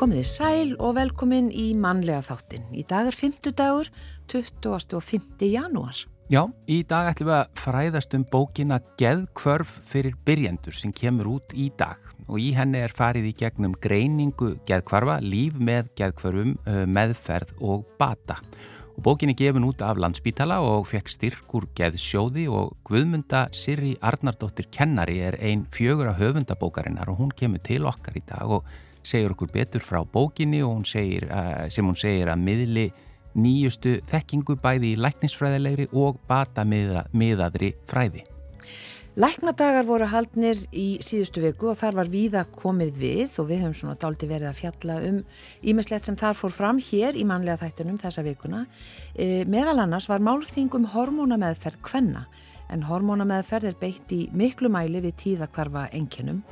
Komiði sæl og velkomin í mannlega þáttin. Í dag er 50 dagur, 20. og 5. janúar. Já, í dag ætlum við að fræðast um bókina Geðkvörf fyrir byrjendur sem kemur út í dag og í henni er farið í gegnum greiningu geðkvarfa, líf með geðkvörfum, meðferð og bata. Og bókin er gefin út af landsbítala og fekk styrkur geðsjóði og Guðmunda Sirri Arnardóttir Kennari er ein fjögur af höfundabókarinnar og hún kemur til okkar í dag og segir okkur betur frá bókinni og hún segir, uh, sem hún segir að miðli nýjustu þekkingu bæði í læknisfræðilegri og bata miða, miðaðri fræði. Læknadagar voru haldnir í síðustu viku og þar var víða komið við og við höfum svona dálti verið að fjalla um ímislegt sem þar fór fram hér í manlega þættunum þessa vikuna. E, meðal annars var málþingum hormónameðferð kvenna en hormónameðferð er beitt í miklu mæli við tíðakvarfa enginum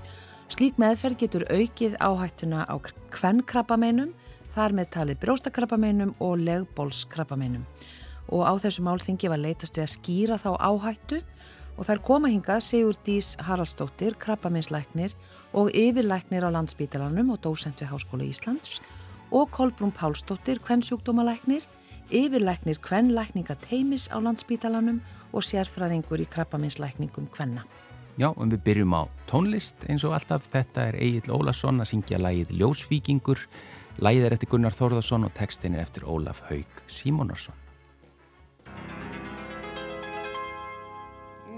Slík meðferð getur aukið áhættuna á kvennkrabbameinum, þar með talið bróstakrabbameinum og legbólskrabbameinum. Og á þessu málþingi var leitast við að skýra þá áhættu og þær koma hingað Sigur Dís Haraldsdóttir, krabbameinslæknir og yfirlæknir á landsbítalanum og dósent við Háskóla Íslands og Kolbrún Pálsdóttir, kvennsjúkdómalæknir, yfirlæknir kvennlækninga teimis á landsbítalanum og sérfræðingur í krabbameinslækningum kvenna. Já, en við byrjum á tónlist eins og alltaf. Þetta er Egil Ólason að syngja lægið Ljósvíkingur. Lægið er eftir Gunnar Þórðarsson og textin er eftir Ólaf Haug Símonarsson.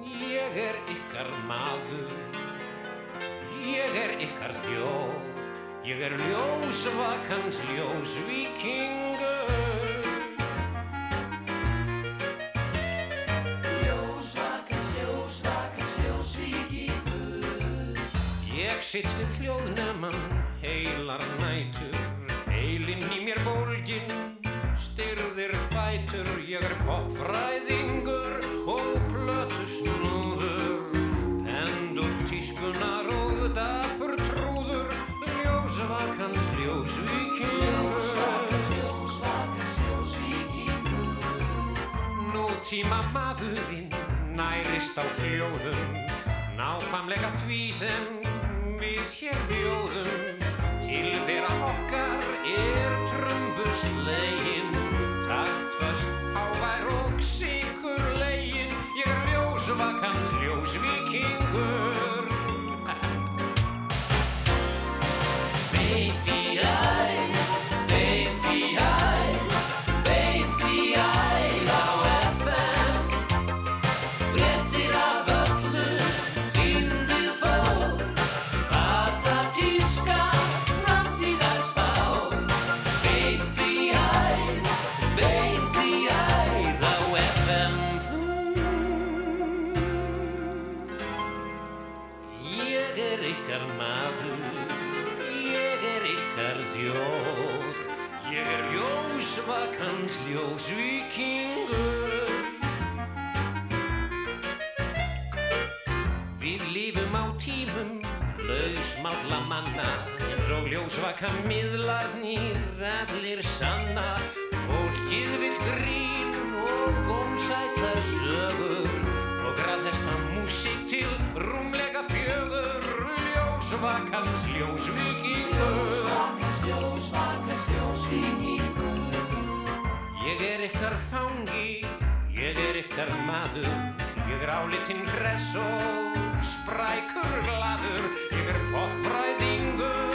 Ég er ykkar maður, ég er ykkar þjóð, ég er ljósvakans ljósvíkingur. Sitt við hljóðnemann heilar nætur heilinn í mér bólgin styrðir fætur ég er popfræðingur og plötu snúður pendur tískunar og dapur trúður ljósvakans ljósvíkingur ljósvakans ljósvakans ljósvíkingur nú tíma maðurinn nærist á hljóðum náfamlega því sem við hér bjóðum. Til þeirra okkar er trömbuslegin taktföst ávær og sikur legin. Ég er ljósvakant ljósvikingur Beiti æg beiti ljósvaka miðlarnir allir sanna Fólkið vil grín og gómsætar sögur. Og graðhesta músík til rúmlega fjögur. Ljósvakans ljósvíkingur Ljósvakans, ljósvakans, ljósvíkingur Ég er ykkar fangi, ég er ykkar maður. Ég er álitinn hress og sprækur gladur Ég er popfræðingur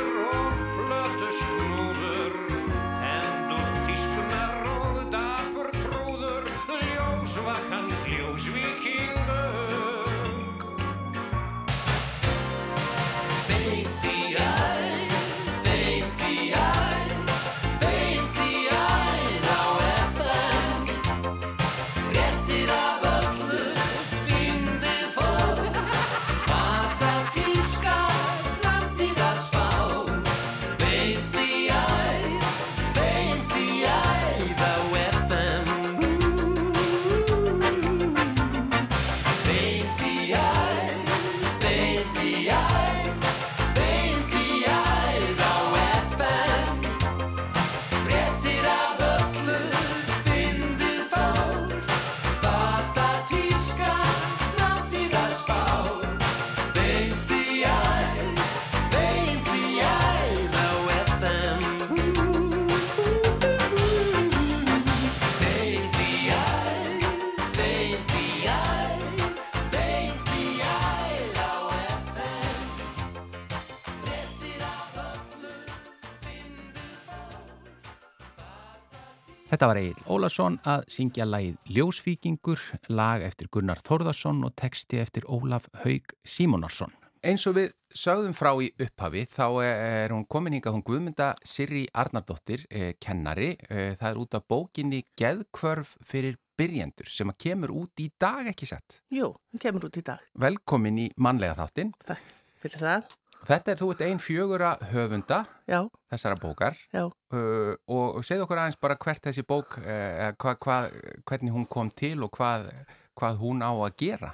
Þetta var Egil Ólason að syngja lagið Ljósvíkingur, lag eftir Gunnar Þórðarsson og texti eftir Ólaf Haug Símonarsson. Eins og við sögðum frá í upphafi þá er hún komin hingað hún Guðmynda Sirri Arnardóttir, eh, kennari. Eh, það er út af bókinni Geðkvörf fyrir byrjendur sem að kemur út í dag ekki sett. Jú, hún kemur út í dag. Velkomin í mannlega þáttinn. Takk fyrir það. Þetta er þú ert ein fjögura höfunda Já, þessara bókar. Uh, og, segð okkur aðeins bara hvert þessi bók, uh, hva, hva, hvernig hún kom til og hvað, hvað hún á að gera.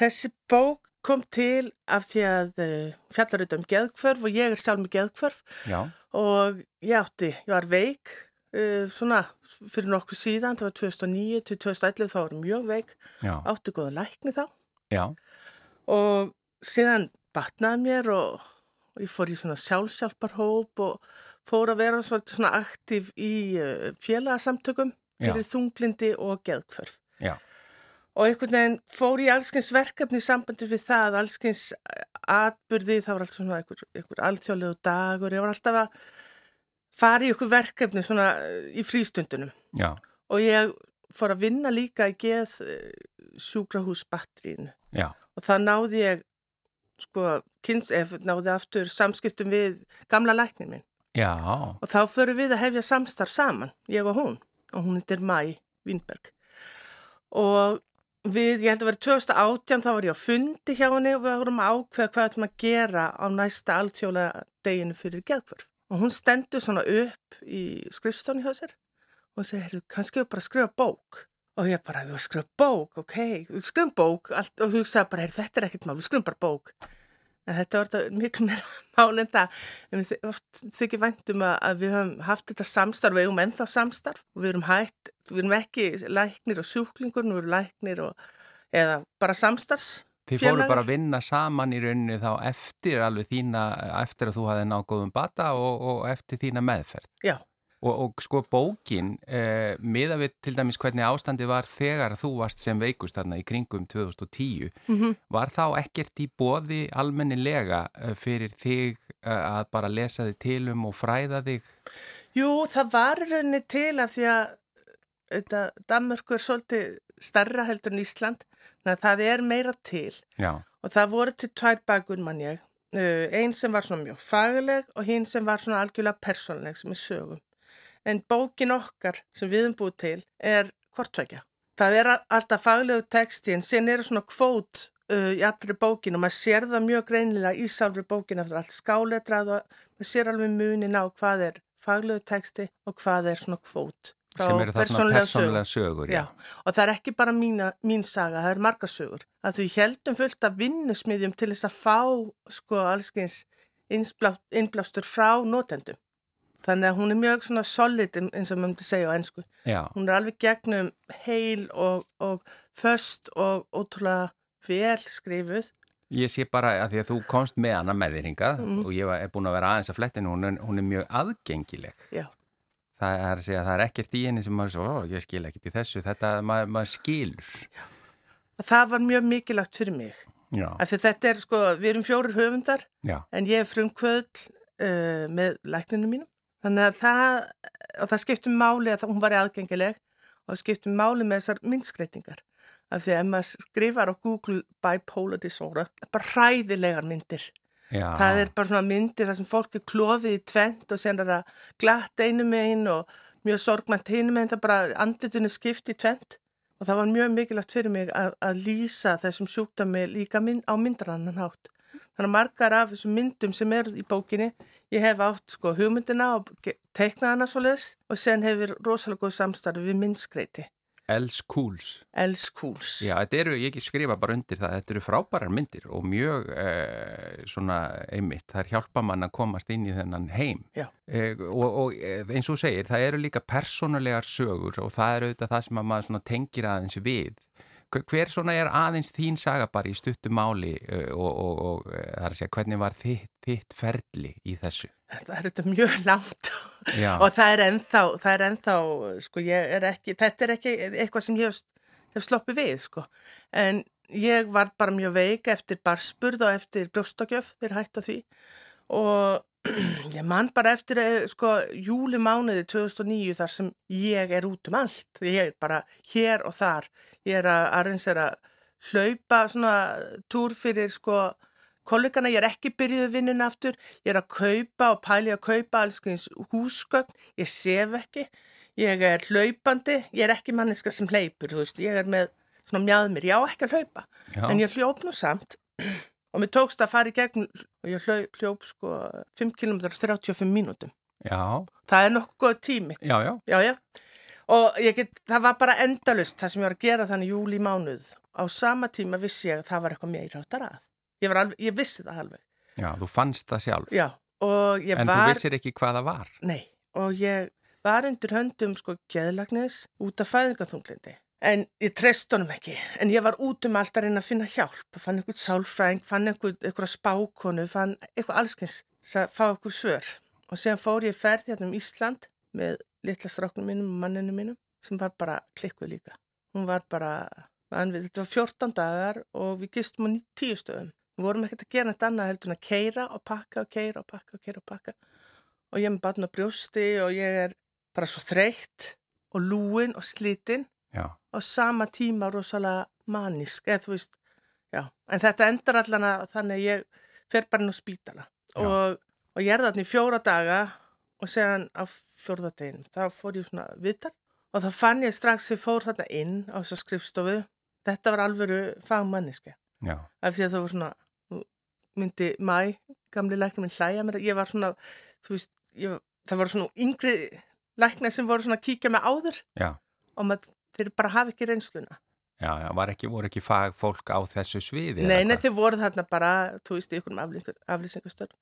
Þessi bók kom til af því að uh, fjallar auðvitað um geðkvörf og ég er sjálf með geðkvörf Já, og ég átti, ég var veik uh, svona fyrir nokkuð síðan, það var 2009 til 2011 þá var ég mjög veik, já, átti góða lækni þá. Já, og síðan batnaði mér og, og ég fór í svona sjálfsjálparhóp og fór að vera svona aktív í félagasamtökum Já. fyrir þunglindi og geðkvörf. já, Og einhvern veginn fór ég allskins verkefni í sambandi við það, allskins atbyrði, það var alltaf svona einhver, einhver alþjóðlegu dagur, ég var alltaf að fara í einhver verkefni svona eh, í frístundunum. já, Og ég fór að vinna líka í geð sjúkrahúsbatterínu já, og það náði ég, sko, kynns, ef, náði aftur samskiptum við gamla læknin minn. já, Og þá förum við að hefja samstarf saman, ég og hún, og hún heitir Mæ Vínberg. Og við, ég held að vera 2018, þá var ég á fundi hjá henni og við vorum ákveða hvað ætlum að gera á næsta alltjóla deginu fyrir geðkvörf. Og hún stendur svona upp í skrifstónu hjá sér og segir, kannski við bara skrifa bók. Og ég bara, við skrifa bók, ok, við skrifum bók allt, og þú hugsaði bara, þetta er ekkert mál, við skrifum bara bók. En þetta var miklu meira mál en það. Við þykir væntum að, að við höfum haft þetta samstarf, við höfum ennþá samstarf og við erum hætt, við erum ekki læknir og sjúklingur, nú erum læknir og, eða bara samstarfs. Þið fóru bara að vinna saman í rauninni þá eftir alveg þína, eftir að þú hafði náð góðum bata og, og eftir þína meðferð. Já, Og, og sko bókin, eh, miða við til dæmis hvernig ástandi var þegar þú varst sem veikust þarna í kringum 2010, Mhm. var þá ekkert í bóði almennilega eh, fyrir þig eh, að bara lesa þig til um og fræða þig? jú, það var í rauninni til af því að þetta, Danmörku er svolítið starra heldur en Ísland, þannig að það er meira til. Já, Og það voru til tvær bakur mann ég. Uh, einn sem var svona mjög fagleg og hinn sem var svona algjörlega persónleg sem er sögum. En bókin okkar sem við höfum búið til er hvortvekja. Það er alltaf faglegu texti en sen eru svona kvót uh, í allri bókin og maður sér það mjög greinilega í sálfri bókin eftir allt skáletrað og maður sér alveg munin á hvað er faglegu texti og hvað er svona kvót. frá sem eru þarna persónulega sögu. persónulega sögur. Já, og það er ekki bara mína, mín saga, það er margar sögur. Að þú heldum fullt af vinnusmiðjum til þess að fá sko allskyns innblástur frá notendum. Þannig að hún er mjög svona solid ein- eins og maður myndi segja á ennsku. Já, Hún er alveg gegnum heil og, og föst og ótrúlega vel skrifuð. Ég sé bara að því að þú komst með hana með þér hingað Mhm. og ég var, er búin að vera aðeins að flettinu, hún, hún er mjög aðgengileg. Já, Það er að segja að það er ekkert í henni sem maður svo, ég skil ekkert í þessu, þetta maður, maður skilur. og það var mjög mikilvægt fyrir mig. Já, Af því þetta er sko, við erum fjórir höfundar já, en ég er frumkvöld uh, með lækninu mínum. Þannig að það, og það skiptum máli að hún var aðgengileg og skiptum máli með þessar myndskreitingar. Af því að maður skrifar á Google bipolar disorder, bara hræðilegar myndir. já. Það er bara svona myndir þar sem fólk er klofið í tvent og sen er það glatt einu megin og mjög sorgmænt hinu megin, það er bara andlutinu skipt í tvent. Og það var mjög mikilvægt fyrir mig að, að lýsa þessum sjúkdami líka mynd, á myndrannan hátt. Þannig margar af þessum myndum sem eru í bókinni, ég hef átt sko hugmyndina og teiknað hana svo leis og sen hefur rosalega góð samstarfi við myndskreiti. Els Kúls. Elskúls. Já, þetta eru, ég ekki skrifa bara undir það, þetta eru frábærar myndir og mjög eh, svona einmitt, það er hjálpa mann að komast inn í þennan heim. Eh, og, og eh, eins og segir, það eru líka persónulegar sögur og það eru auðvitað það sem að maður svona tengir aðeins við. Hver- svona er aðeins þín saga bara í stuttu máli eh, og, og, og eh, það er að segja, hvernig var þitt, þitt ferli í þessu? Það er þetta mjög langt og það er ennþá, það er ennþá, sko, er ekki, þetta er ekki eitthvað sem ég hef, sloppið við, sko. En ég var bara mjög veik eftir barspurð og eftir brjóstakjöf, þeir hættu á því. Og ég man bara eftir eh, sko júlimánuði 2009 þar sem ég er út um allt. Ég er bara hér og þar. Ég er að arrangera hlaupa svona túr fyrir sko kollegana, ég er ekki byrjuð vinnun aftur, ég er að kaupa og pæli að kaupa alls eins húsgögn. Ég sef ekki, ég er hlaupandi, ég er ekki manneska sem hleypur, ég er með svona mjáð mér, ég á ekki að hlaupa. Já. en ég hljóp nú samt og mér tókst að fara í gegn og ég hljóp, hljóp sko 5 km 35 mínútum. Já, það er nokkuð góð tími. Já, já, já, já. og get, það var bara endalust það sem ég var að gera þannig júli mánuð á sama tíma vissi ég að það var eitthvað meira áttar að. Ég, var alveg, ég vissi það alveg. Já, þú fannst það sjálf. En var þú vissir ekki hvað það var. nei, og ég var undir höndum sko geðlagnis út af fæðingaþunglindi en ég treyst honum ekki. En ég var út um allt að reyna að finna hjálp. Fann einhvern sálfræðing, fann einhvern, einhverja spákonu, fann eitthvað allskins að fá einhver svör. Og síðan fór ég ferð hérna um Ísland með litla stráknum mínum og manninu mínum sem var bara klikkuð líka. Hún var bara, man, við, þetta var 14 dagar og við gistum á ní- tíu stöðum. Við vorum ekkert að gera þetta annað heldur en að keira og pakka og keira og pakka og keira og pakka. Og ég er með barn á brjósti og ég er bara svo þreytt og lúin og slitinn Já, á sama tíma rosalega manisk, eða þú veist, já, en þetta endar allan að þannig að ég fer bara inn á spítala. Og, og ég er þarna í fjóra daga og segjan á fjórða degin, þá fór ég svona viðtal. Og þá fann ég strax ég fór þarna inn á þessa skrifstofu, þetta var alvöru fagmanniski, af því að það var svona, myndi mæ, gamli læknir minn hlæja mér, ég var svona, veist, ég, það var svona yngri læknar sem voru svona að kíkja mig áður. Já, og maður, þeir bara hafa ekki reynsluna. já, já, var ekki, voru ekki fagfólk á þessu sviði? Nei, nei, þið voru þarna bara, þú veist, í ykkur aflýsingastöld.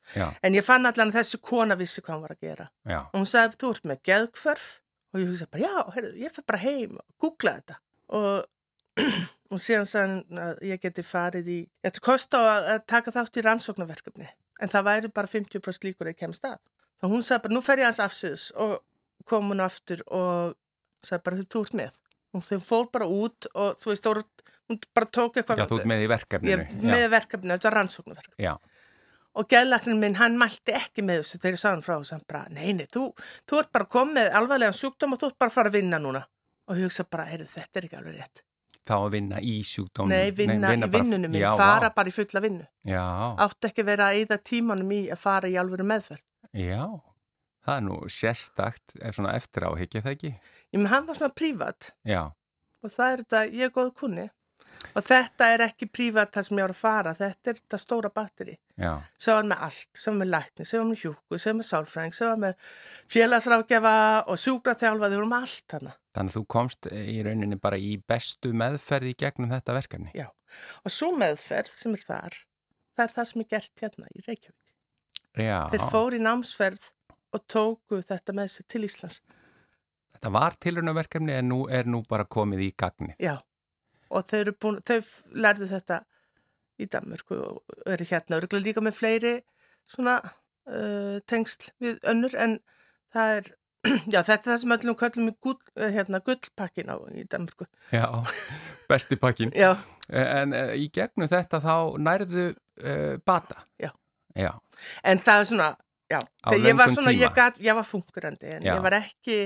En ég fann allan að þessi kona vissi hvað hann var að gera. já, Og hún sagði, þú ert með geðkvörf og ég hugsaði bara, já, heyrðu, ég fyrir bara heim og googla þetta. Og, og síðan sagði að ég geti farið í, ég ætti kost á að, taka þátt í rannsóknarverkefni. En það væri bara 50% líkur að ég kemst að. Þá hún sagði bara, nú fer ég hans afsýðis og kom hún aftur og sagði bara, þú ert með. Og þau fór bara út og þú veist, þú hún bara tók eitthvað. já, þú ert með í verkefninu. Ég með verkefni, þetta er rannsóknarverkefni. Já, Og gæðlæknin minn, hann mælti ekki með þessu þegar ég sagði hann frá þessu. Hann bara, nei, nei, þú, þú ert bara komið með alvarlegan sjúkdóm og þú ert bara að fara að vinna núna. Og ég hugsa bara, heyrðu, þetta er ekki alveg rétt. þá að vinna í sjúkdóminu. Nei, vinna, í bara- vinnunum minn, já, fara vá. bara í fulla vinnu. Já, Átti ekki vera að eyða tímanum í að fara í alvöru meðferð. já, það er nú sérstakt eftir áhyggja það ekki. Ég með hann var svona prívat Já, og það er þetta, ég er góð kunni. Og þetta er ekki prívat það sem ég var að fara, þetta er þetta stóra batteri. Svo var með allt, svo var með lækni, svo var með hjúku, svo var með sálfræðing, svo var með félagsrákjafa og sjúkraþjálfa, þau voru með allt hana. þannig að þú komst í rauninni bara í bestu meðferð í gegnum þetta verkefni. Já, og svo meðferð sem er þar, það er það sem er gert hérna í Reykjavík. Já, Þeir fóru í námsferð og tóku þetta með sér til Íslands. Þetta var tilraunaverkefni en nú er nú bara komið í gagni. Já, og þau, búin, þau lærðu þetta í Danmörku og eru hérna örgulega líka með fleiri svona uh, tengsl við önnur en það er, já þetta er það sem öllum köllum í gull, eh, hérna, gullpakkin á í Danmörku. Já, besti pakkin. Já, En uh, í gegnum þetta þá nærðu uh, bata. Já. Já, en það er svona, já, þegar ég var svona, ég, gat, ég var funkurandi en Já. ég var ekki,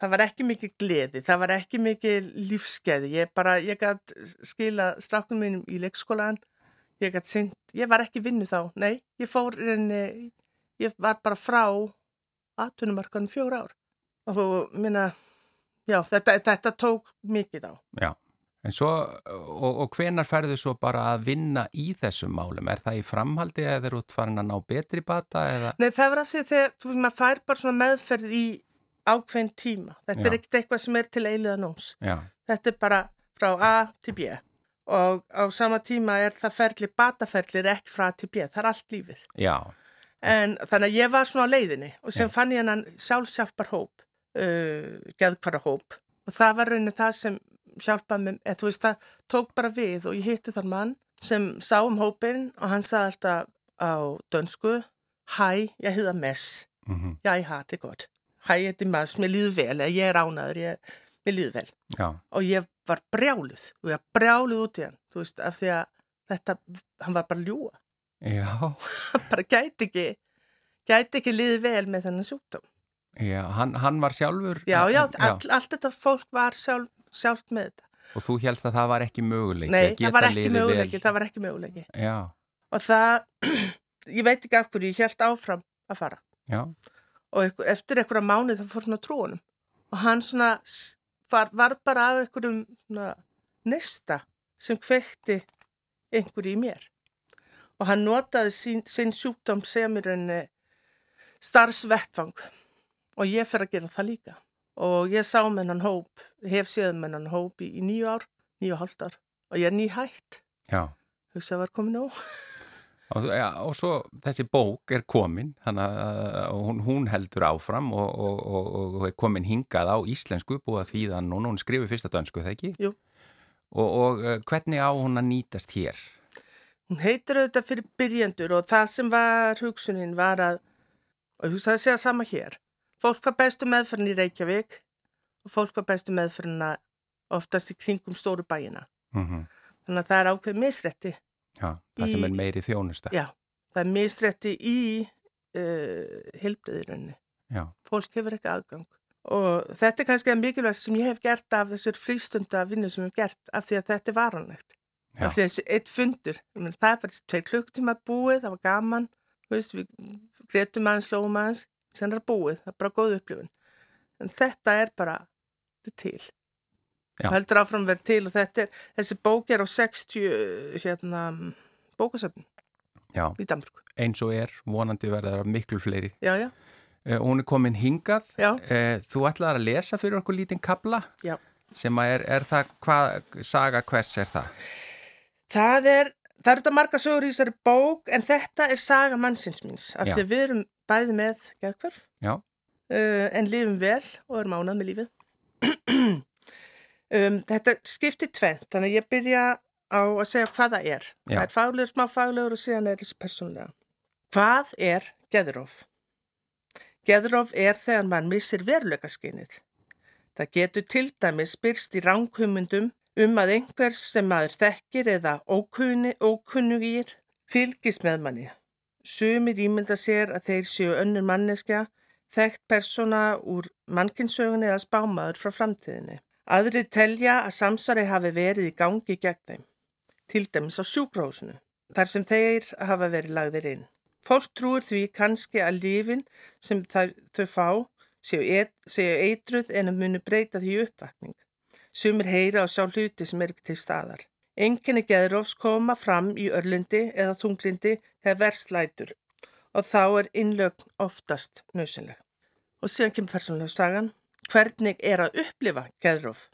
það var ekki mikið gleði, það var ekki mikið lífskeiði, ég bara, ég gætt skila stráknum mínum í leikskólan, ég gætt sint, ég var ekki vinnu þá, nei, ég fór reyni, ég var bara frá atvinnumarkanum fjóra ár og minna, já, þetta, þetta tók mikið á. já. En svo, og, og hvenar færðu svo bara að vinna í þessum málum? Er það í framhaldi eða er út farin að ná betri bata eða? Nei, það var af því þegar, þú veist, maður fær bara svona meðferð í ákveðin tíma. Þetta Já. er ekkert eitthvað sem er til eiliða nóns. Já, Þetta er bara frá A til B og á sama tíma er það ferli, bataferli er ekki frá A til B, það er allt lífið. já, En þannig að ég var svona á leiðinni og sem Já. fann ég hennan sjálfsjálpar hóp, uh, geðkvara hóp og það var rauninni það sem hjálpaði mér, eða þú veist það tók bara við og ég hitti þar mann sem sá um hópin og hann sagði alltaf á dönsku, hæ, ég heiða Mess, mm ég har det Hæ, ég heiti Mess, mér líður vel, eða ég er ánaður, ég, mér líður vel já, og ég var brjáluð og ég var brjáluð út í hann. Þú veist, af því að þetta, hann var bara ljúa já, bara gæti ekki gæti ekki liðið vel með þennan sjúkdóm. Já, hann, hann var sjálfur. Já, já, all, allt þetta fólk var sjálf, sjálf með þetta. Og þú helst að það var ekki möguleiki Nei, það var ekki liðið möguleiki, vel. það var ekki möguleiki. Já, Og það, ég veit ekki af hverju, ég held áfram að fara. já, Og eftir einhverja mánuð það fór hann að trúa honum. Og hann svona var, var bara af einhverjum svona, nesta sem kveikti einhverju í mér. Og hann notaði sín, sín sjúkdóm sem er enn starfsvettvang. Og ég fer að gera það líka. Og ég sá með hann hóp, hef séð með hann hóp í, í nýju ár, nýju hálft ár. Og ég er nýhætt, hugsaði að var komin nóg. Og, ja, og svo þessi bók er komin þannig að hún, hún heldur áfram og, og, og, og er komin hingað á íslensku búið að þýðan og hún skrifur fyrsta dönsku, það ekki? Jú. Og, og eh, hvernig á hún að nýtast hér? Hún heitir auðvitað fyrir byrjendur og það sem var hugsunin var að, og ég hugsaði að segja sama hér, fólk var bestu meðferðin í Reykjavík og fólk var bestu meðferðina oftast í kringum stóru bæina. Mm Þannig að það er ákveð misrætti. Já, það sem Í- er meiri þjónusta. Já, það er misrætti í uh, hilbriðirinni. Já, Fólk hefur ekki aðgang. Og þetta er kannski að mikilvægt sem ég hef gert af þessur frístunda vinnu sem ég hef gert af því að þetta er varanlegt. Já. Af því að þessi eitt fundur, það er bara tveir klukktíma búið, það var gaman, veist, við gretum aðeins, slóum aðeins, sen er búið, það er bara góð upplifun. En þetta er bara, til. Og heldur áfram verið til og þetta er, þessi bók er á 60, hérna, bókasöfn í Danmörku. eins og er vonandi verður það miklu fleiri. Já, já, Eh, og hún er komin hingað. Eh, Þú ætlaðar að lesa fyrir okkur lítinn kabla já. sem er, er það, hvað, saga hvers er það? Það er, það er þetta marga sögur í þessari bók en þetta er saga mannsins míns. Af því við erum bæði með geðkvörf Já, uh, en lifum vel og erum ánað með lífið. um, þetta skiptir tvent, þannig að ég byrja á að segja hvað það er. Já. Það er faglegur, smá faglegur og síðan er þessi persónulega. Hvað er geðróf? Geðróf er þegar mann missir veruleikaskinnið. Það getur til dæmis byrst í ránkumundum um að einhvers sem maður þekkir eða ókunni, ókunnugir fylgist með manni. Sumir ímynda sér að þeir séu önnur manneskja, þekkt persóna úr mannkinsögunni eða spámaður frá framtíðinni. Aðrir telja að samsari hafi verið í gangi gegn þeim, til dæmis á sjúkrósunu, þar sem þeir hafa verið lagðir inn. Fólk trúir því kannski að lífin sem þær, þau fá séu, et, séu eitruð en að munu breyta því uppvakning. Sumir heyra og sjá hluti sem er ekki til staðar. Enginni geðrófs koma fram í örlundi eða þunglindi þegar verslætur og þá er innlögn oftast nöðsynleg. Og síðan kemur persónulega sagan. Hvernig er að upplifa geðróf?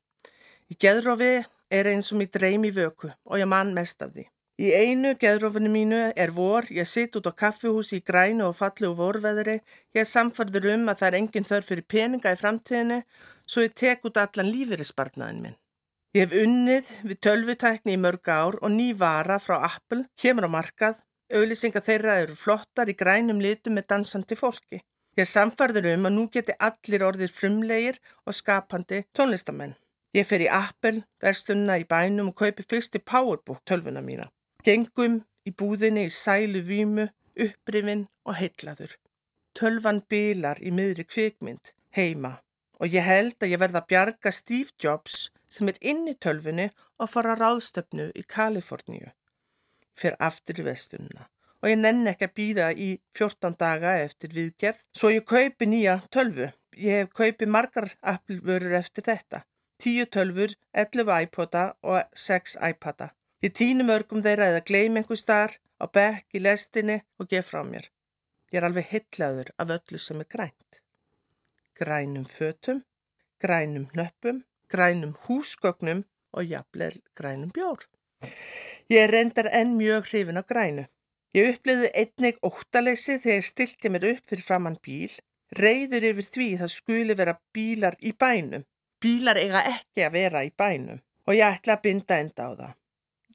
Í geðrófi er eins og mér dreym í vöku og ég man mest af því. Í einu geðrófinu mínu er vor, ég sitt út á kaffihúsi í grænu og fallu og vorveðri, ég samfærður um að það er engin þörf fyrir peninga í framtíðinu, svo ég tek út allan lífeyrisbarnaðin minn. Ég hef unnið við tölvutækni í mörg ár og ný vara frá Apple kemur á markað. Auðlýsingar þeirra eru flottar í grænum litum með dansandi fólki. Ég er samfærður um að nú geti allir orðið frumlegir og skapandi tónlistamenn. Ég fer í Apple, verslunna í bænum og kaupi fyrst í Powerbook tölvuna mína. Gengum í búðinni í sælu vímu, upprifin og heitlaður. Tölvan bilar í miðri kvikmynd, heima og ég held að ég verða að bjarga Steve Jobs sem er inn í tölfunni og fara ráðstöfnu í Kaliforníu. Fyrir aftur í vestununa og ég nenni ekki að býða í 14 daga eftir viðgerð svo ég kaupi nýja tölvu. Ég kaupi margar Apple-vörur eftir þetta. 10 tölfur, 11 iPoda og 6 iPada. Ég týni mörgum þeirra eða gleym einhver starf á bekk í lestinni og gef frá mér. Ég er alveg hillaður af öllu sem er grænt. Grænum fötum, grænum nöppum, grænum húsgögnum og jafnvel grænum bjór. Ég er reyndar enn mjög hrifin af grænu. Ég upplifði einnig óttaleysi þegar ég stilti mér upp fyrir framann bíl, reyður yfir því það skuli vera bílar í bænum. Bílar eiga ekki að vera í bænum og ég ætla að binda enda á það.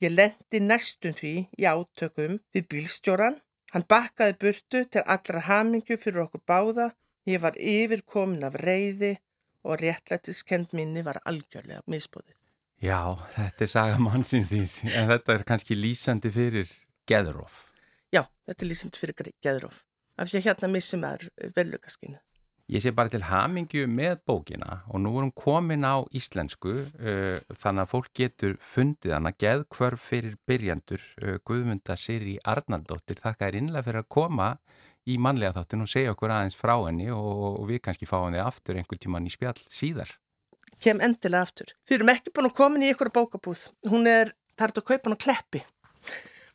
Ég lendi næstum því í átökum við bílstjóran. Hann bakkaði burtu til allra hamingju fyrir okkur báða. Ég var yfir komin af reyði og réttlættiskend minni var algjörlega misbóðið. Já, þetta er saga mannsins þýs, en þetta er kannski lýsandi fyrir geðróf. Já, þetta er lýsandi fyrir geðróf. af því að hérna missum er verðlugaskinu. Ég sé bara til hamingju með bókina og nú er hún komin á íslensku uh, þannig að fólk getur fundið hana geðkvörf fyrir byrjandur uh, Guðmunda Siri Arnaldóttir þakka er innlega fyrir að koma í mannlega þáttin og segja okkur aðeins frá henni og, og við kannski fáum þið aftur einhvern tíman í spjall síðar. Kem endilega aftur. Þið erum ekki búin að koma í ykkur bókabúð. Hún er, það er að kaupa hann á kleppi.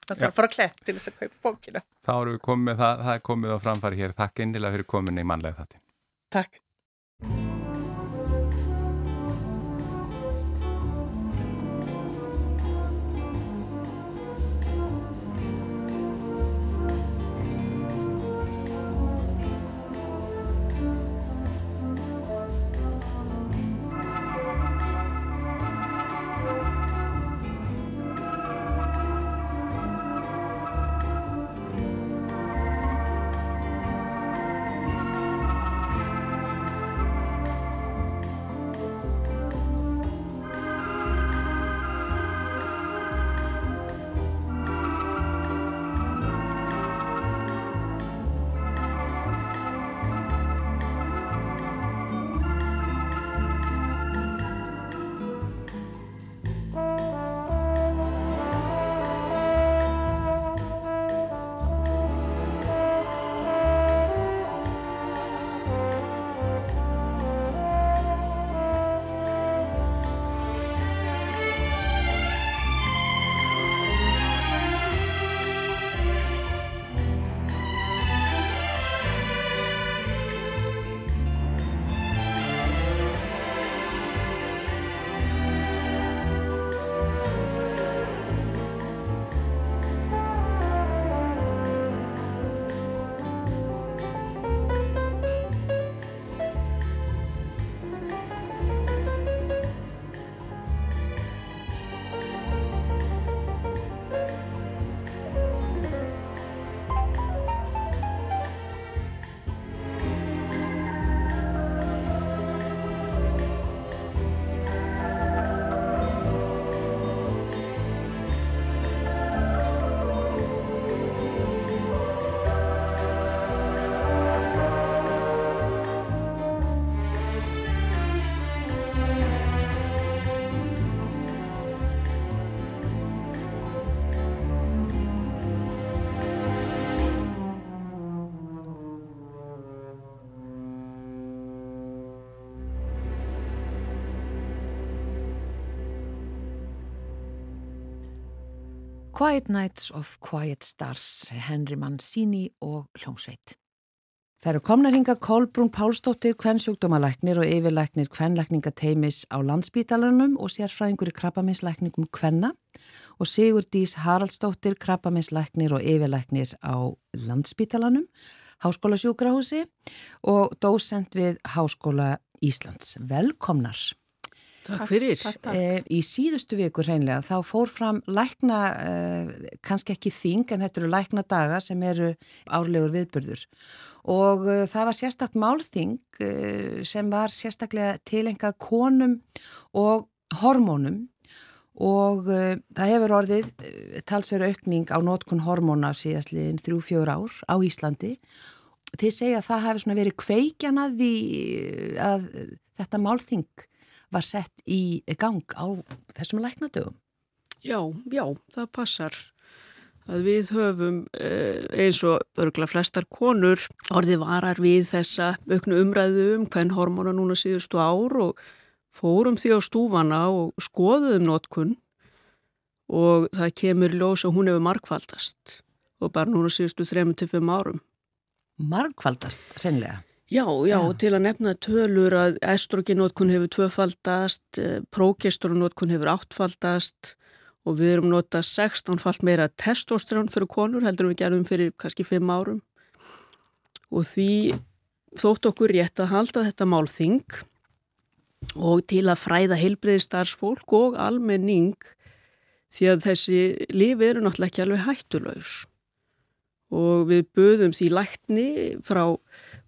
Það þarf að fara að klepp til þess að kaupa bókina. Þá erum við komið, það, það er komið á framfæri hér. Takk innilega fyrir kominni í mannlega þáttin. Takk. Quiet Nights of Quiet Stars, Henry Mancini og hljómsveit. Það eru komna hinga Kolbrún Pálsdóttir, kvennsjúkdómalæknir og yfirlæknir kvenlækningateimis á landsbítalunum og sérfræðingur í krabbaminslækningum kvenna og Sigur Dís Haraldsdóttir, krabbaminslæknir og yfirlæknir á landsbítalunum, Háskóla sjúkrahúsi og dósend við Háskóla Íslands. Velkomnar! Takk fyrir. Takk, takk. E, í síðustu viku hreinlega þá fór fram lækna, e, kannski ekki þing en þetta eru lækna daga sem eru árlegur viðbörður og e, það var sérstaklega málþing sem var sérstaklega tilenga konum og hormónum og það hefur orðið talsveru aukning á nótkun hormóna síðastliðin þrjú-fjór ár á Íslandi. Þið segja að það hefur verið kveikjan að, því, að þetta málþing var sett í gang á þessum læknadögum. Já, já, það passar að við höfum eins og örgulega flestar konur orðið varar við þessa auknu umræðu um hvern hormóna núna síðustu ár og fórum því á stúfana og skoðuðum notkun og það kemur ljós að hún hefur markvaldast og bara núna síðustu 3-5 árum. Markvaldast, sennilega? Já, já, ja. til að nefna tölur að estrogenótkun hefur tvöfaldast, prógestronótkun hefur áttfaldast og við erum notað 16 falt meira testosterón fyrir konur heldur við gerum fyrir kannski 5 árum og því þótt okkur rétt að halda þetta málþing og til að fræða heilbreyðistarsfólk og almenning því að þessi lifi eru náttúrulega ekki alveg hættulaus og við böðum því lækni frá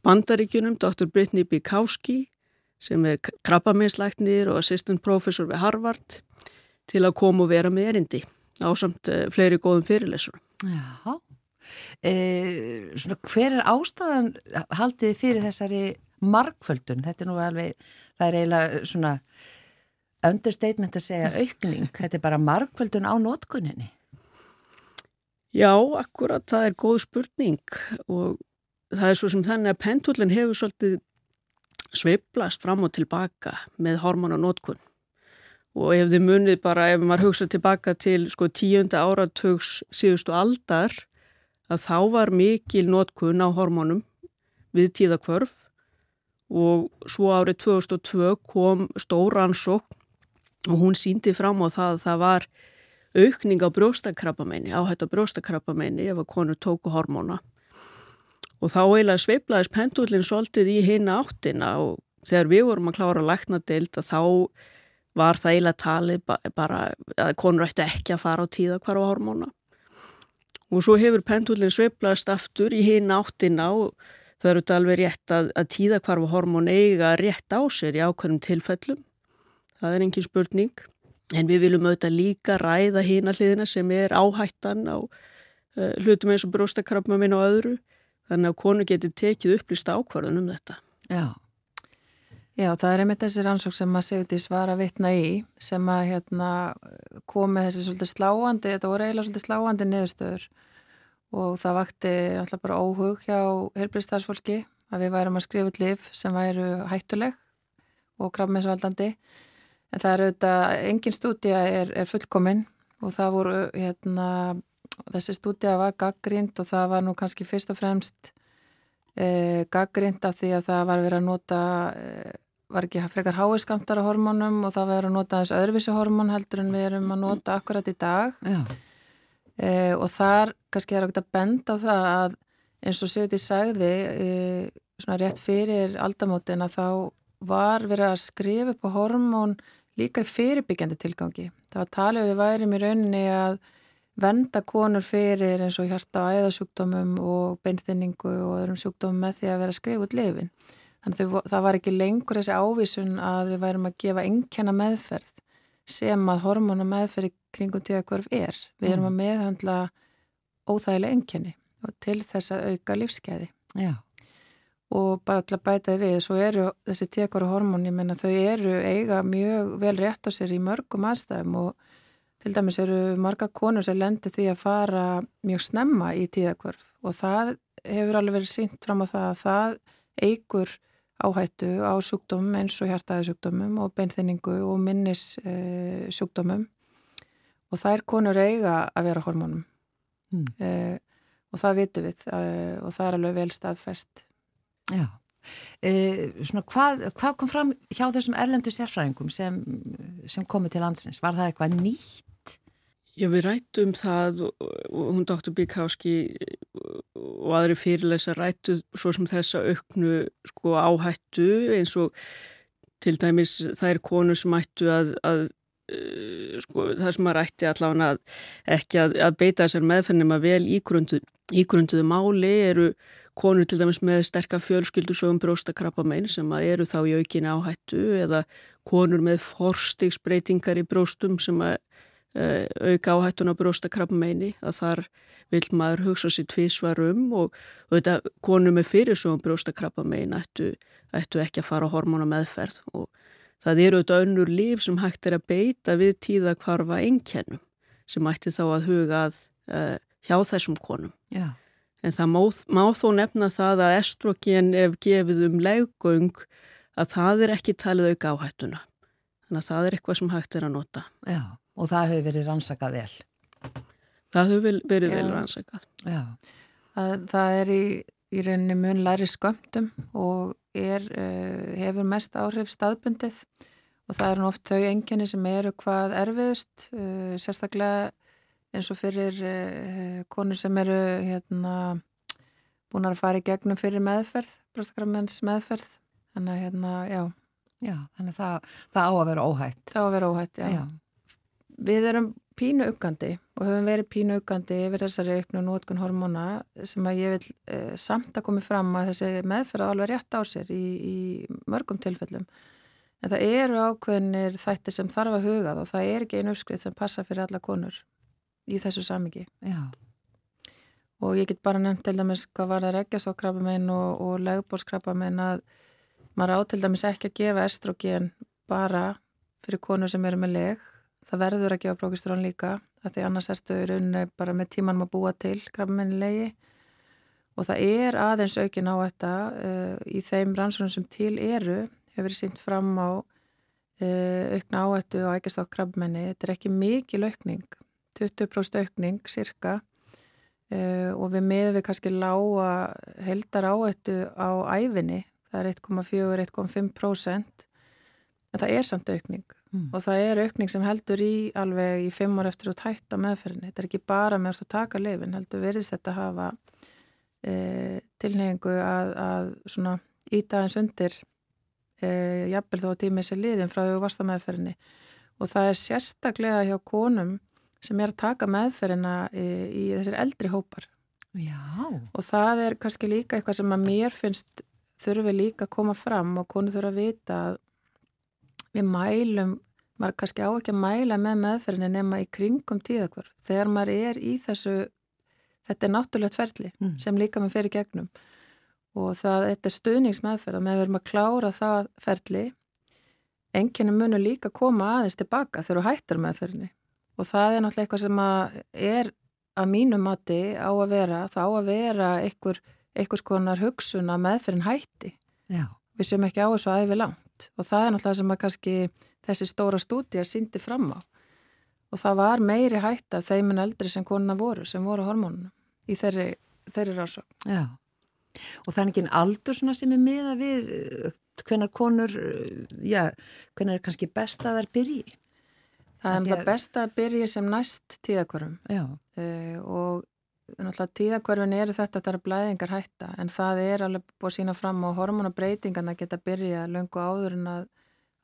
bandaríkunum, Dr. Brittany Bikowski sem er krabbaminslæknir og assistant professor við Harvard til að koma og vera með erindi á samt fleiri góðum fyrirlesur. Já, E, svona, hver er ástæðan haldið fyrir þessari markföldun? Þetta er nú alveg, það er eiginlega svona understatement að segja aukning. Þetta er bara markföldun á nótkunninni. Já, akkurat, það er góð spurning og það er svo sem þannig að pendullin hefur svolítið sveiplast fram og tilbaka með hormonanótkun og ef þið munið bara, ef maður hugsa tilbaka til sko tíunda áratugs síðustu aldar að þá var mikil nótkun á hormonum við tíðakvörf og svo árið 2002 kom stór ansókn og hún síndi fram á það að það var aukning á brjóstakrabbameini, áhætt á brjóstakrabbameini ef að konur tóku hormóna. Og þá eiginlega sveiplaðis pendullin svolítið í hinna áttina og þegar við vorum að klára að lækna deild að þá var það eiginlega talið bara að konur ætti ekki að fara á tíða hvar á hormóna. Og svo hefur pendullin sveiplaðist aftur í hinna áttina og það eru þetta alveg rétt að, að tíða hvar á hormón eiga rétt á sér í ákveðnum tilfellum. Það er engin spurning. En við viljum auðvitað líka ræða hína hliðina sem er áhættan á uh, hlutum eins og bróstakrafma minn og öðru. Þannig að konu getur tekið upplýst ákvarðun um þetta. Já. Já, það er einmitt þessi rannsók sem að Sigurdís var að vitna í sem að hérna, komi þessi svolítið sláandi, þetta voru eiginlega svolítið sláandi niðurstöður og það vakti alltaf bara óhug hjá helbriðstarfsfólki að við værum að skrifa út lif sem væru hættuleg og krafminsvaldandi en það er auðvitað, engin stúdía er, er fullkominn og það voru hérna, þessi stúdía var gaggrínd og það var nú kannski fyrst og fremst eh, gaggrínd af því að það var verið að nota eh, var ekki frekar háiskamtara hormónum og það verið að nota þessu öðruvísi hormón heldur en við erum að nota akkurat í dag Já. e, og þar kannski er okkur að benda á það að eins og Sigurði sagði e, svona rétt fyrir aldamótin að þá var verið að skrifa upp á hormón líka í fyrirbyggjandi tilgangi. Það var talið við værim í rauninni að venda konur fyrir eins og hjarta og æðasjúkdómum og beinþinningu og öðrum sjúkdómum með því að vera út lifin. Þannig að það var ekki lengur þessi ávísun að við værum að gefa enkenna meðferð sem að hormóna meðferð kringum tíðakvörf er. Við erum að meðhandla óþægilega enkenni og til þess að auka lífskeiði. Já. Og bara til að bæta því við, svo eru þessi tíðakvörf hormón, ég menna þau eru eiga mjög vel rétt á sér í mörgum aðstæðum og til dæmis eru marga konur sem lendir því að fara mjög snemma í tíðakvörf og það hefur alveg verið sínt fram á það að það eigur áhættu á sjúkdómum eins og hjartaðisjúkdómum og beinþinningu og minnis e, sjúkdómum og þær konur eiga að vera hormónum Mm. e, og það vitum við e, og það er alveg vel staðfest. Já. E, svona, hvað, hvað kom fram hjá þessum erlendu sérfræðingum sem, sem komið til landsins? Var það eitthvað nýtt? Já, við rættum það og, hún Dr. Bíkáski og aðri fyrirlesa rættu svo sem þessa auknu sko, áhættu eins og til dæmis það er konu sem ættu að, að uh, sko, það sem maður ætti allavega að ekki að, að beita þessar meðfennum að vel ígrundu, ígrunduðu máli eru konur til dæmis með sterkar fjölskyldusögum bróstakrappamein sem eru þá í aukin áhættu eða konur með forstigsbreytingar í bróstum sem að uh, auka áhættun á bróstakrappameini að þar vil maður hugsa sér tvísvar um og, og þetta konur með fyrirsögum bróstakrappamein ættu, ættu ekki að fara á hormóna meðferð og Það eru auðvitað önnur líf sem hægt er að beita við tíða hvarfa einkennum sem ætti þá að huga að, uh, hjá þessum konum. Já. En það má, má þó nefna það að estrogen ef gefið um leggöng að það er ekki talið auka áhættuna. Þannig að það er eitthvað sem hægt er að nota. Já, og það hefur verið rannsakað vel. Það hefur verið Já. vel rannsakað. Já. Það, það er í, í rauninni mun læri skömmtum og er, uh, hefur mest áhrif staðbundið og það eru oft þau enginni sem eru hvað erfiðust, uh, sérstaklega eins og fyrir uh, konur sem eru hérna, búin að fara í gegnum fyrir meðferð, brostakramens meðferð. Þannig að hérna, já, Já, þannig að það, það á að vera óhætt. það á að vera óhætt, já. Já. Við erum pínu uggandi og höfum verið pínu uggandi yfir þessari auknu nótkun hormóna sem að ég vil eh, samt að komi fram að þessi meðferð alveg rétt á sér í, í mörgum tilfellum. En það eru ákveðinir þættir sem þarf að hugað og það er ekki einu uppskrið sem passa fyrir alla konur í þessu samingi. Já. og ég get bara nefnt til dæmis hvað var það reggjasókrabbamein og, og legbólskrabbamein að maður á til dæmis ekki að gefa estrogen bara fyrir konur sem eru með leg það verður að gefa prókistrón líka af því annars ertu í rauninni bara með tímanum að búa til krabbamein legi og það er aðeins aukin á þetta uh, í þeim rannsóknum sem til eru hefur verið sínt fram á uh, aukna áhættu og ægist á krabbmenni þetta er ekki mikil aukning 20% aukning cirka uh, og við miðum við kannski lága heldar áhættu á æfinni það er 1,4-1,5% en það er samt aukning. Mm. og það er aukning sem heldur í alveg í fimm ár eftir að tætta meðferðinni. Þetta er ekki bara með að taka lifin heldur verðist þetta hafa e, tilhengu að, að svona íta eins undir e, jafnvel þó að tímið sér liðin frá því að vasta meðferðinni. Og það er sérstaklega hjá konum sem er að taka meðferðina í, í þessir eldri hópar Já, og það er kannski líka eitthvað sem að mér finnst þurfi líka að koma fram og konu þurfa að vita að við mælum, maður kannski á ekki að mæla með meðferðinni nema í kringum tíðakvörf. Þegar maður er í þessu, þetta er náttúrulegt ferli Mm. sem líka maður fyrir gegnum og það, þetta er stuðningsmeðferð og með verðum að klára það ferli enginni munu líka koma aðeins tilbaka þegar þú hættir meðferðinni og það er náttúrulega eitthvað sem að er að mínu mati á að vera, það á að vera einhver, einhvers konar hugsun að meðferðin hætti já, við sem ekki á þessu æfi langt og það er náttúrulega sem að kannski þessi stóra stúdíar síndi fram á og það var meiri hætta þeim en eldri sem konuna voru, sem voru hormónunum í þeirri, þeirri rásök. já. Og það er ekki en aldur sem er miða við hvenar konur, uh, já, hvenar er kannski best að þær byrji? Það er náttúrulega að- best að byrja sem næst tíðakvörum Já, uh, og náttúrulega tíðakvörfin eru þetta þar að blæðingar hætta en það er alveg búið að sína fram og hormonabreitingarna geta byrja löngu áður en að,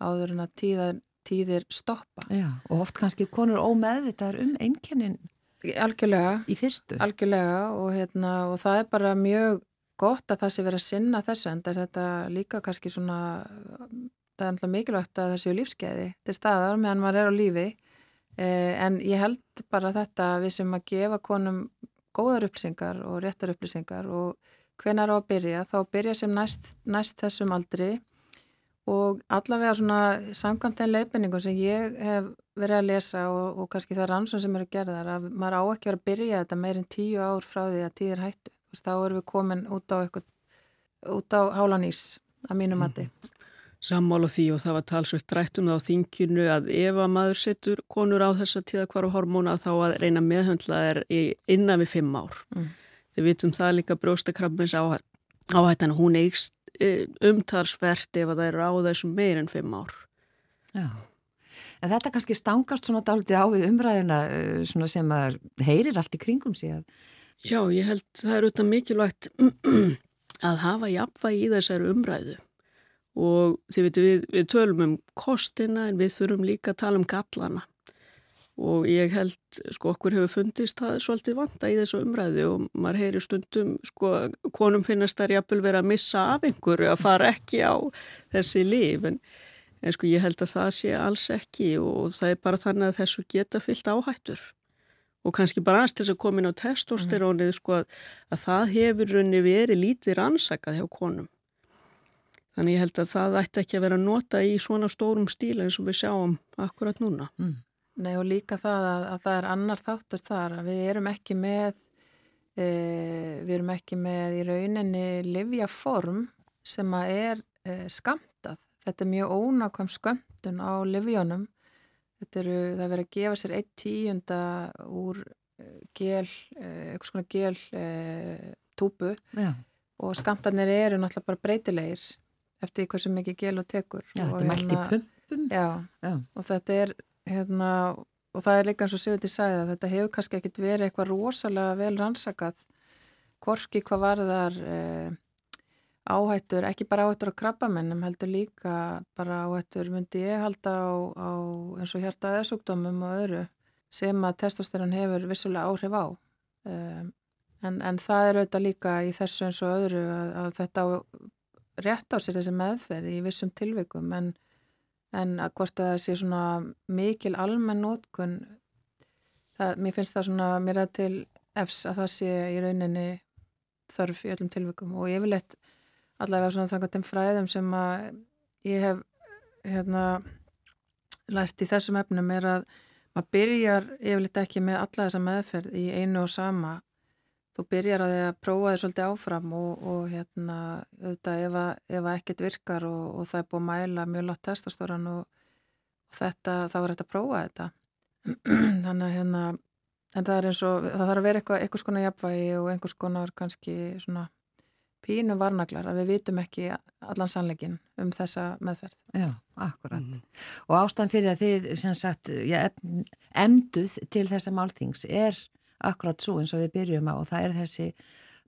áður en að tíða, tíðir stoppa. já. Og oft kannski konur ómeðvitaðar um einkennin Algjörlega, í fyrstu. algjörlega og, hérna, og það er bara mjög gott að það sé verið að sinna þessu en þetta líka kannski svona það er alltaf mikilvægt að þessu lífskeiði til staðar meðan maður er á lífi eh, en ég held bara þetta við sem að gefa konum góðar upplýsingar og réttar upplýsingar og hvenar á að byrja þá byrja sem næst, næst þessum aldri og allavega svona samkvæmt þeim leifinningum sem ég hef verið að lesa og, og kannski það rannsón sem eru gerðar að maður á ekki verið að byrja þetta meirinn tíu ár frá því að tíðir hættu. Þá erum við komin út á, eitthvað, út á hálanís að mínu mati. Sammála því og það var talsvögt drættum það á þinginu að ef að maður setur konur á þessa tíðakvaru hormóna þá að reyna meðhöndla er innan við fimm ár. Mm. Þið vitum það líka brjóstakrabbins áhættan, hún eigst e, umtalsvert ef að það eru á þessum meir en fimm ár. Já. En þetta kannski stangast svona dálítið á við umræðina uh, svona sem að heyrir allt í kringum að Já, ég held það er auðvitað mikilvægt að hafa jafnvægi í þessari umræðu og þið veitum við, við tölum um kostina en við þurfum líka að tala um gallana. Og ég held, sko, okkur hefur fundist það svolítið vanda í þessu umræðu og maður heyri stundum, sko, konum finnast þar jafnvel verið að missa af einhverju að fara ekki á þessi líf en, en sko ég held að það sé alls ekki og það er bara þannig að þessu geta fyllt áhættur. Og kannski bara aðeins til þess að koma inn á testosterónið sko að, að það hefur raunni verið lítið rannsakað hjá konum. Þannig ég held að það ætti ekki að vera að nota í svona stórum stíl eins og við sjáum akkurat núna. mm. Nei og líka það að, að það er annar þáttur þar að við erum ekki með e, við erum ekki með í rauninni livjaform sem að er e, skamtað. Þetta er mjög ónákvæm skömmtun á livjónum. Þetta eru, það verður að gefa sér eitt tíunda úr e, gel, e, eitthvað svona gel e, túpu Já, og skamtarnir eru náttúrulega bara breytilegir eftir hversu mikið gel og tekur. já og þetta er mælt í hérna- pumpum. Já, Já, og þetta er hérna, og það er líka eins og Sigurði sagði að þetta hefur kannski ekkit verið eitthvað rosalega vel rannsakað hvorki hvað varðar eh, áhættur, ekki bara áhættur á krabbamennum, heldur líka bara áhættur myndi ég halda á, á eins og hjarta eðsúkdómum og öðru sem að testosteron hefur vissulega áhrif á um, en, en það er auðvitað líka í þessu eins og öðru að, að þetta rétt á sér þessi meðferð í vissum tilvikum en en að hvort að það sé svona mikil almenn nótkun það, mér finnst það svona mér að til efs að það sé í rauninni þörf í öllum tilvikum og ég vil eitt allavega svona þannig þeim fræðum sem að ég hef hérna lært í þessum efnum er að maður byrjar yfirleitt ekki með alla þessa meðferð í einu og sama þú byrjar á því að prófa þér svolítið áfram og, og hérna auðvitað ef, að, ef að ekkert virkar og, og það er búið að mæla mjög látt testastóran og, og þetta, þá er þetta að prófa þetta þannig að hérna en það er eins og, það þarf að vera eitthvað einhvers konar jafnvægi og einhvers konar kannski svona pínu varnaglar að við vitum ekki allan sannleikin um þessa meðferð. Já, akkurat. Og ástæðan fyrir að þið sem sagt, em- emduð til þessa málþings er akkurat svo eins og við byrjum á og það er þessi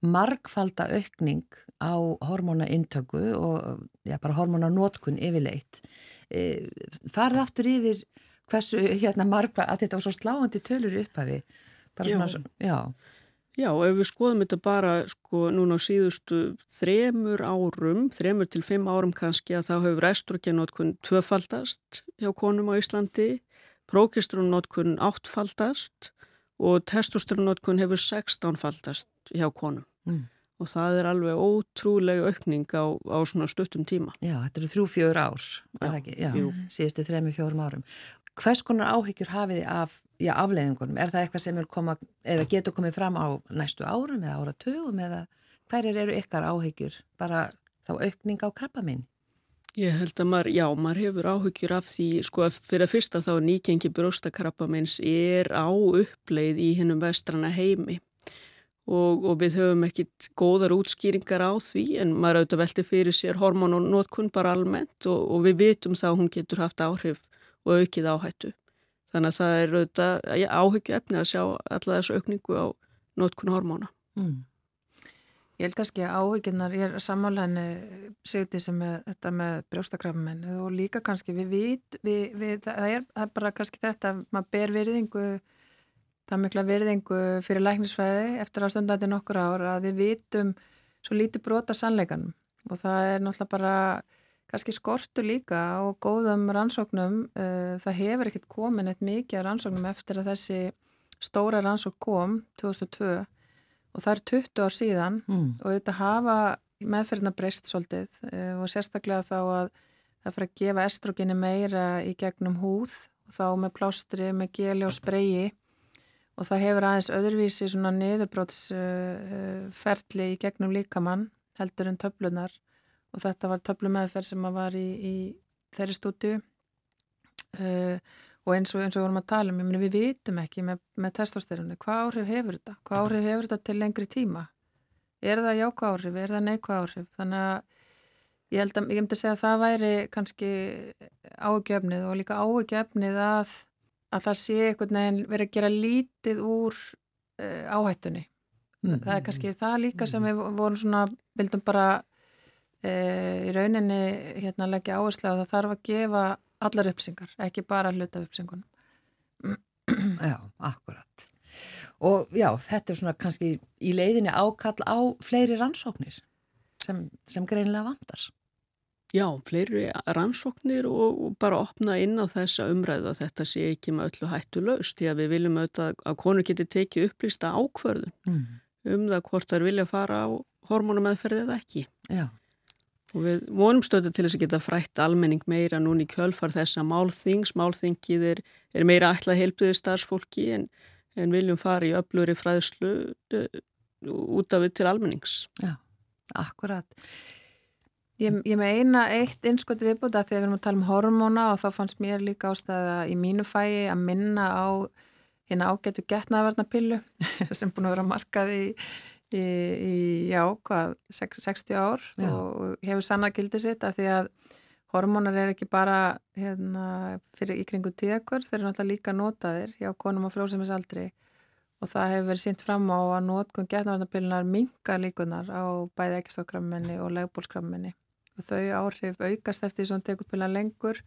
margfalda aukning á hormónaintöku og já, bara hormónanótkun yfirleitt. E, farið aftur yfir hversu hérna margfalda, að þetta var svo sláandi tölur upphafi. Já. svona, svo- já, Já, ef við skoðum þetta bara sko núna á síðustu þremur árum, þremur til fimm árum kannski að þá hefur estrogenótkun tvöfaldast hjá konum á Íslandi, prókistrónótkun áttfaldast og testosteronótkun hefur sextánfaldast hjá konum. Mm. Og það er alveg ótrúlega aukning á, á svona stuttum tíma. já, þetta eru þrjú, fjögur ár, síðustu þremi, fjórum árum. Hvers konar áhyggjur hafið þið af já, afleiðingunum? Er það eitthvað sem koma, eða getur komið fram á næstu árum eða áratugum eða hverjir eru ykkar áhyggjur? Bara þá aukning á krabba minn? Ég held að maður, já, maður hefur áhyggjur af því, sko, fyrir að fyrsta þá nýgengi brjóstakrabbamins er á uppleið í hinnum vestrana heimi og, og við höfum ekkit góðar útskýringar á því en maður auðvitað velti fyrir sér hormón og notkun bara almennt og, og við vitum þá að hún getur haft áhrif og aukið áhættu. Þannig að það er auðvitað já, áhyggju efni að sjá alla þessu aukningu á notkun hormóna. Mm. Ég held kannski að ég er sammálaðinni segti sem með þetta með brjóstakrafmenn og líka kannski við vit, við, við, það, er, það er bara kannski þetta, maður ber virðingu, það er mikla virðingu fyrir læknisfæði eftir að stundandi nokkur ár að við vitum svo lítið brota sannleikanum. Og það er náttúrulega bara kannski skortu líka á góðum rannsóknum, uh, það hefur ekkert komin eitt mikið rannsóknum eftir að þessi stóra rannsók kom 2002 og það er 20 ár síðan Mm. og þetta hafa meðferðina breyst svolítið uh, og sérstaklega þá að það fyrir að gefa estrogeni meira í gegnum húð og þá með plástri, með geli og spreyi. Og það hefur aðeins öðruvísi svona niðurbrótsferli uh, ferli í gegnum líkamann heldur en töflunar og þetta var töflu meðferð sem að var í, í þeirri stúdíu. Uh, og eins og, eins og við vorum að tala um, ég meni við vitum ekki með, með testosteronu, hvað áhrif hefur þetta? Hvað áhrif hefur þetta til lengri tíma? Er það jákvæð áhrif, er það neikvæð áhrif? Þannig að ég held að ég myndi segja að það væri kannski áhugjefnið og líka áhugjefnið að, að það sé einhvern veginn verið að gera lítið úr uh, áhættunni. Mm. Það er kannski það líka sem við vorum svona, vildum bara uh, í rauninni hérna leggja áherslu á það þarf að gefa allar uppsingar, ekki bara hluta uppsingunum. Já, akkurat. Og já, þetta er svona kannski í leiðinni ákall á fleiri rannsóknir sem, sem greinilega vandar. Já, fleiri rannsóknir og og bara opna inn á þessa umræðu að þetta sé ekki með öllu hættu laust því að við viljum auðvitað að konur geti tekið upplýsta ákvörðun Mm. um það hvort þær vilja fara á hormonameðferði eða ekki. Já, Og við vonum stöðu til þess að geta frætt almenning meira núna í kjölfar þessa málþings. Málþingið er, er meira ætlað heilbriðið starfsfólki en, en viljum fara í öfluri fræðslu uh, út af við til almennings. já, akkurat. Ég, ég með eina eitt innskoti viðbúta þegar við erum að tala um hormóna og þá fannst mér líka ástæða í mínu fæi að minna á hérna ágætu getnaðverðnapillu sem búin að vera markað í, í, í já, hvað, sex- 60 ár Já. og hefur sanna gildi sitt að því að hormónar er ekki bara hérna, fyrir í kringu tíðakvör, þeir eru náttúrulega líka notaðir hjá konum á frjósemisaldri og það hefur verið sínt fram á að notkun getnaðverðnapillunar minka líkunar á bæði ekkistokkrafmenni og legbólskrafmenni og þau áhrif aukast eftir því sem tekur pillan lengur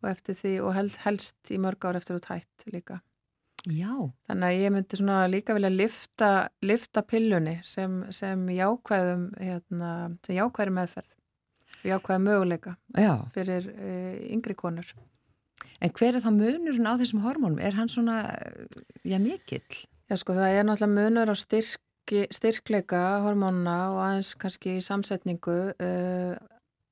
og því og hel, helst í mörg ár eftir út hætt líka. Já, Þannig að ég myndi svona líka vilja lifta, lifta pillunni sem, sem jákvæðum hérna, sem jákvæðri meðferð og jákvæða möguleika já. fyrir e, yngri konur. En hver er þá munurinn á þessum hormónum? Er hann svona, já, mikill? Já sko það er náttúrulega munur á styrki, styrkleika hormónuna og aðeins kannski í samsetningu uh,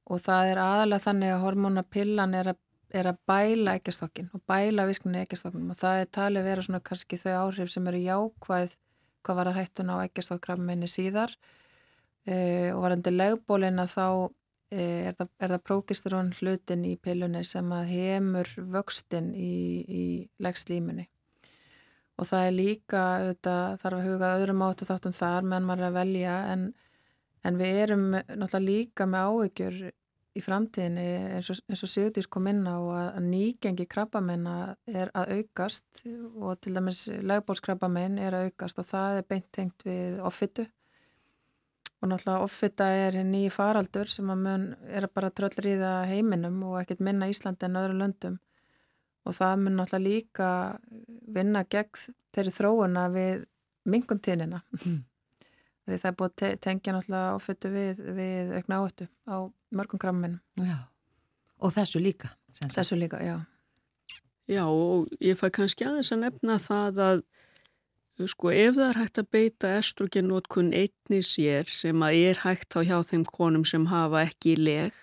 og það er aðalega þannig að hormónapillan er að, er að bæla ekkjastokkin og bæla virkninni ekkjastokkinum og það er talið vera svona kannski þau áhrif sem eru jákvæð hvað var að hættuna á ekkjastokkrafminni síðar. Uh, og varandi legbólina þá uh, er það, það prókisterón hlutin í pillunni sem að hefur vöxtin í, í legslímunni. Og það er líka auðvitað, þarf að huga öðrum áttu þáttum þar meðan maður er að velja en, en við erum náttúrulega líka með áhyggjur í framtíðinni eins og, og Sigurdís kom inn á að, að nýgengi krabbamenn er að aukast og til dæmis legbólskrabbamenn er að aukast og það er beint tengt við offitu. Og náttúrulega offita er nýji faraldur sem að mun er að bara tröllriða heiminum og ekkert minna Íslandi en öðru löndum. Og það mun náttúrulega líka vinna gegn þeirri þróuna við minguntíðnina mm. því það er búið te tengja náttúrulega ofittu við, við aukna áhættu á mörgum gramminum og þessu líka þessu líka, já. Já og ég fæ kannski aðeins að nefna það að sko ef það er hægt að beita estrogenótkun einni sér sem að er hægt á hjá þeim konum sem hafa ekki leg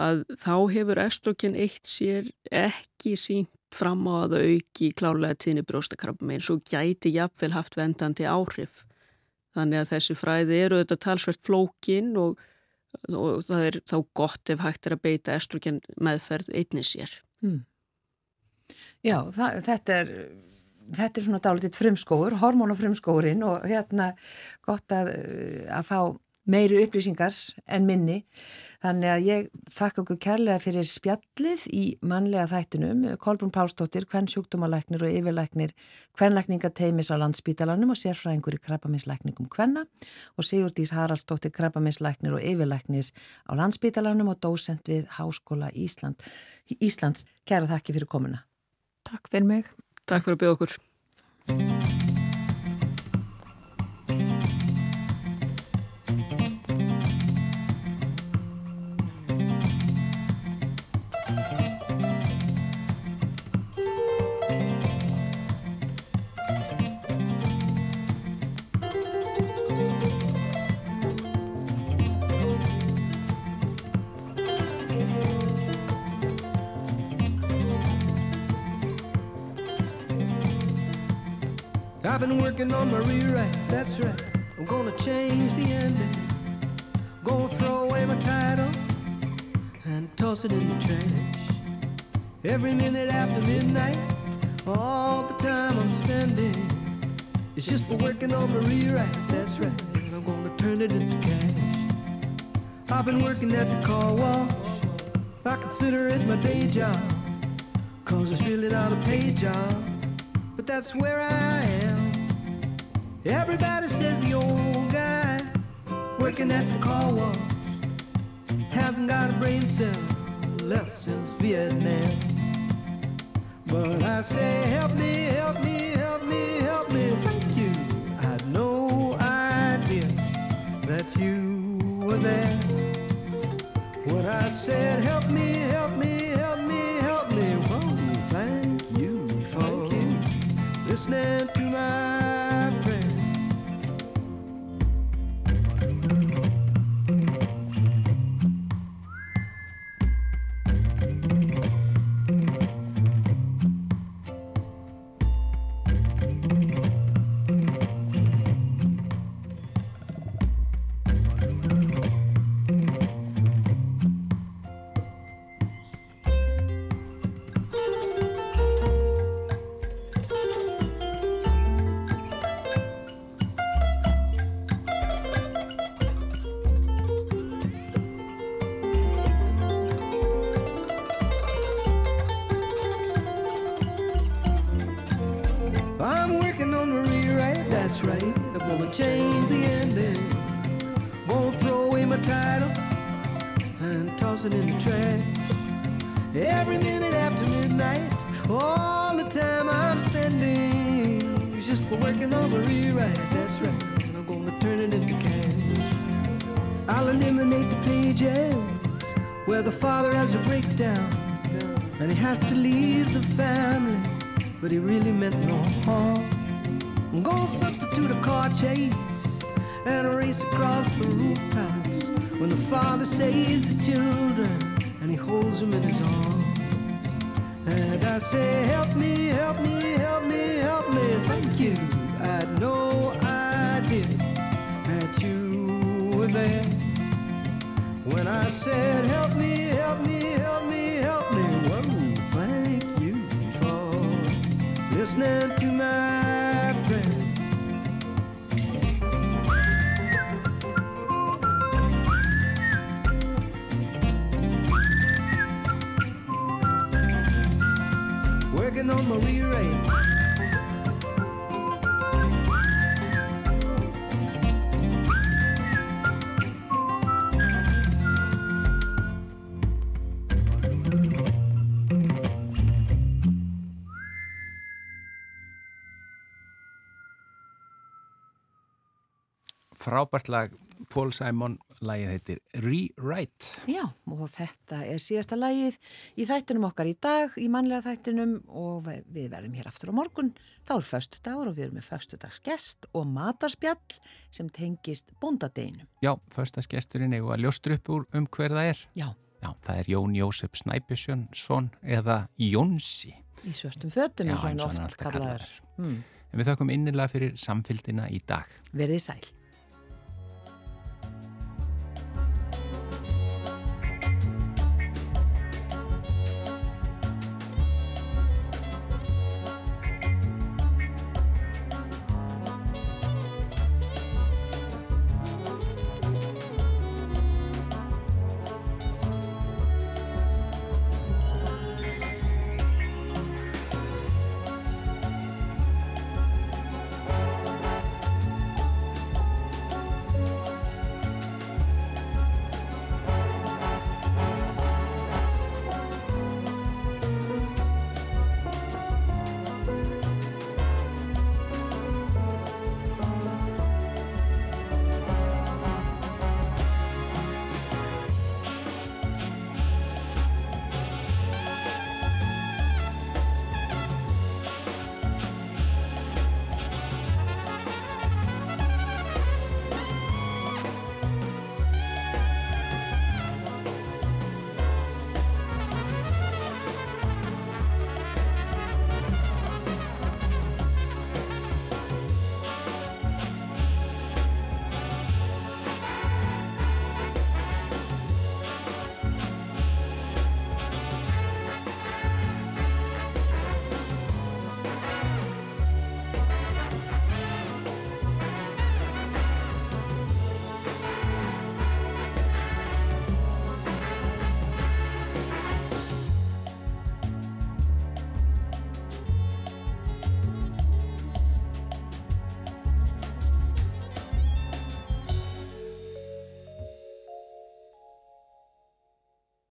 að þá hefur estrogen eitt sér ekki sínt fram á að auki klárlega tíðni brjóstakrabba með eins og gæti jafnvel haft vendandi áhrif. Þannig að þessi fræði eru þetta talsvert flókin og, og það er þá gott ef hægt er að beita estrogen meðferð einni sér. Mm. Já, það, þetta er þetta er svona dálititt frumskóur, hormónafrumskóurinn og hérna gott að, að fá meiri upplýsingar en minni. Þannig að ég þakka okkur kærlega fyrir spjallið í mannlega þættinum. Kolbrún Pálsdóttir, hvern sjúkdómalæknir og yfirlæknir, hvernlækningateimis á landsbítalanum og sérfræðingur í krabbaminslækningum hvenna og Sigurdís Haraldsdóttir, krabbaminslæknir og yfirlæknir á landsbítalanum og dósent við Háskóla Ísland. Íslands, kæra þakki fyrir komuna. Takk fyrir mig. Takk fyrir að byggja okkur. I've been working on my rewrite, that's right. I'm gonna change the ending. Gonna throw away my title and toss it in the trash. Every minute after midnight, all the time I'm spending is just for working on my rewrite, that's right. I'm gonna turn it into cash. I've been working at the car wash. I consider it my day job. Cause it's really not a paid job. But that's where I am. Everybody says the old guy working at the car wash hasn't got a brain cell left since Vietnam. But I say, help me, help me, help me, help me. Thank you. I had no idea that you were there. When I said, help me, help me, help me, help me. Whoa, thank you for listening to my I said, help me, help me, help me, help me. Whoa, thank you for listening to my prayer. Working on my re-rate. Frábært lag, Paul Simon, lagið heitir Rewrite. Já, og þetta er síðasta lagið í þættunum okkar í dag, í mannlega þættunum og við- verðum hér aftur á morgun. Þá er föstu dagur og við erum með föstu dagsgest og matarspjall sem tengist bóndadeinum. Já, förstaskesturinn eigum að ljóstur upp úr um hver það er. Já, Já, það er Jón Jósef Snæbjörnsson eða Jónsi. í svörstum fötum Já, eins og hann er oft kallaður. Mm. En við þökkum innilega fyrir samfylgdina í dag. Verðið sæl.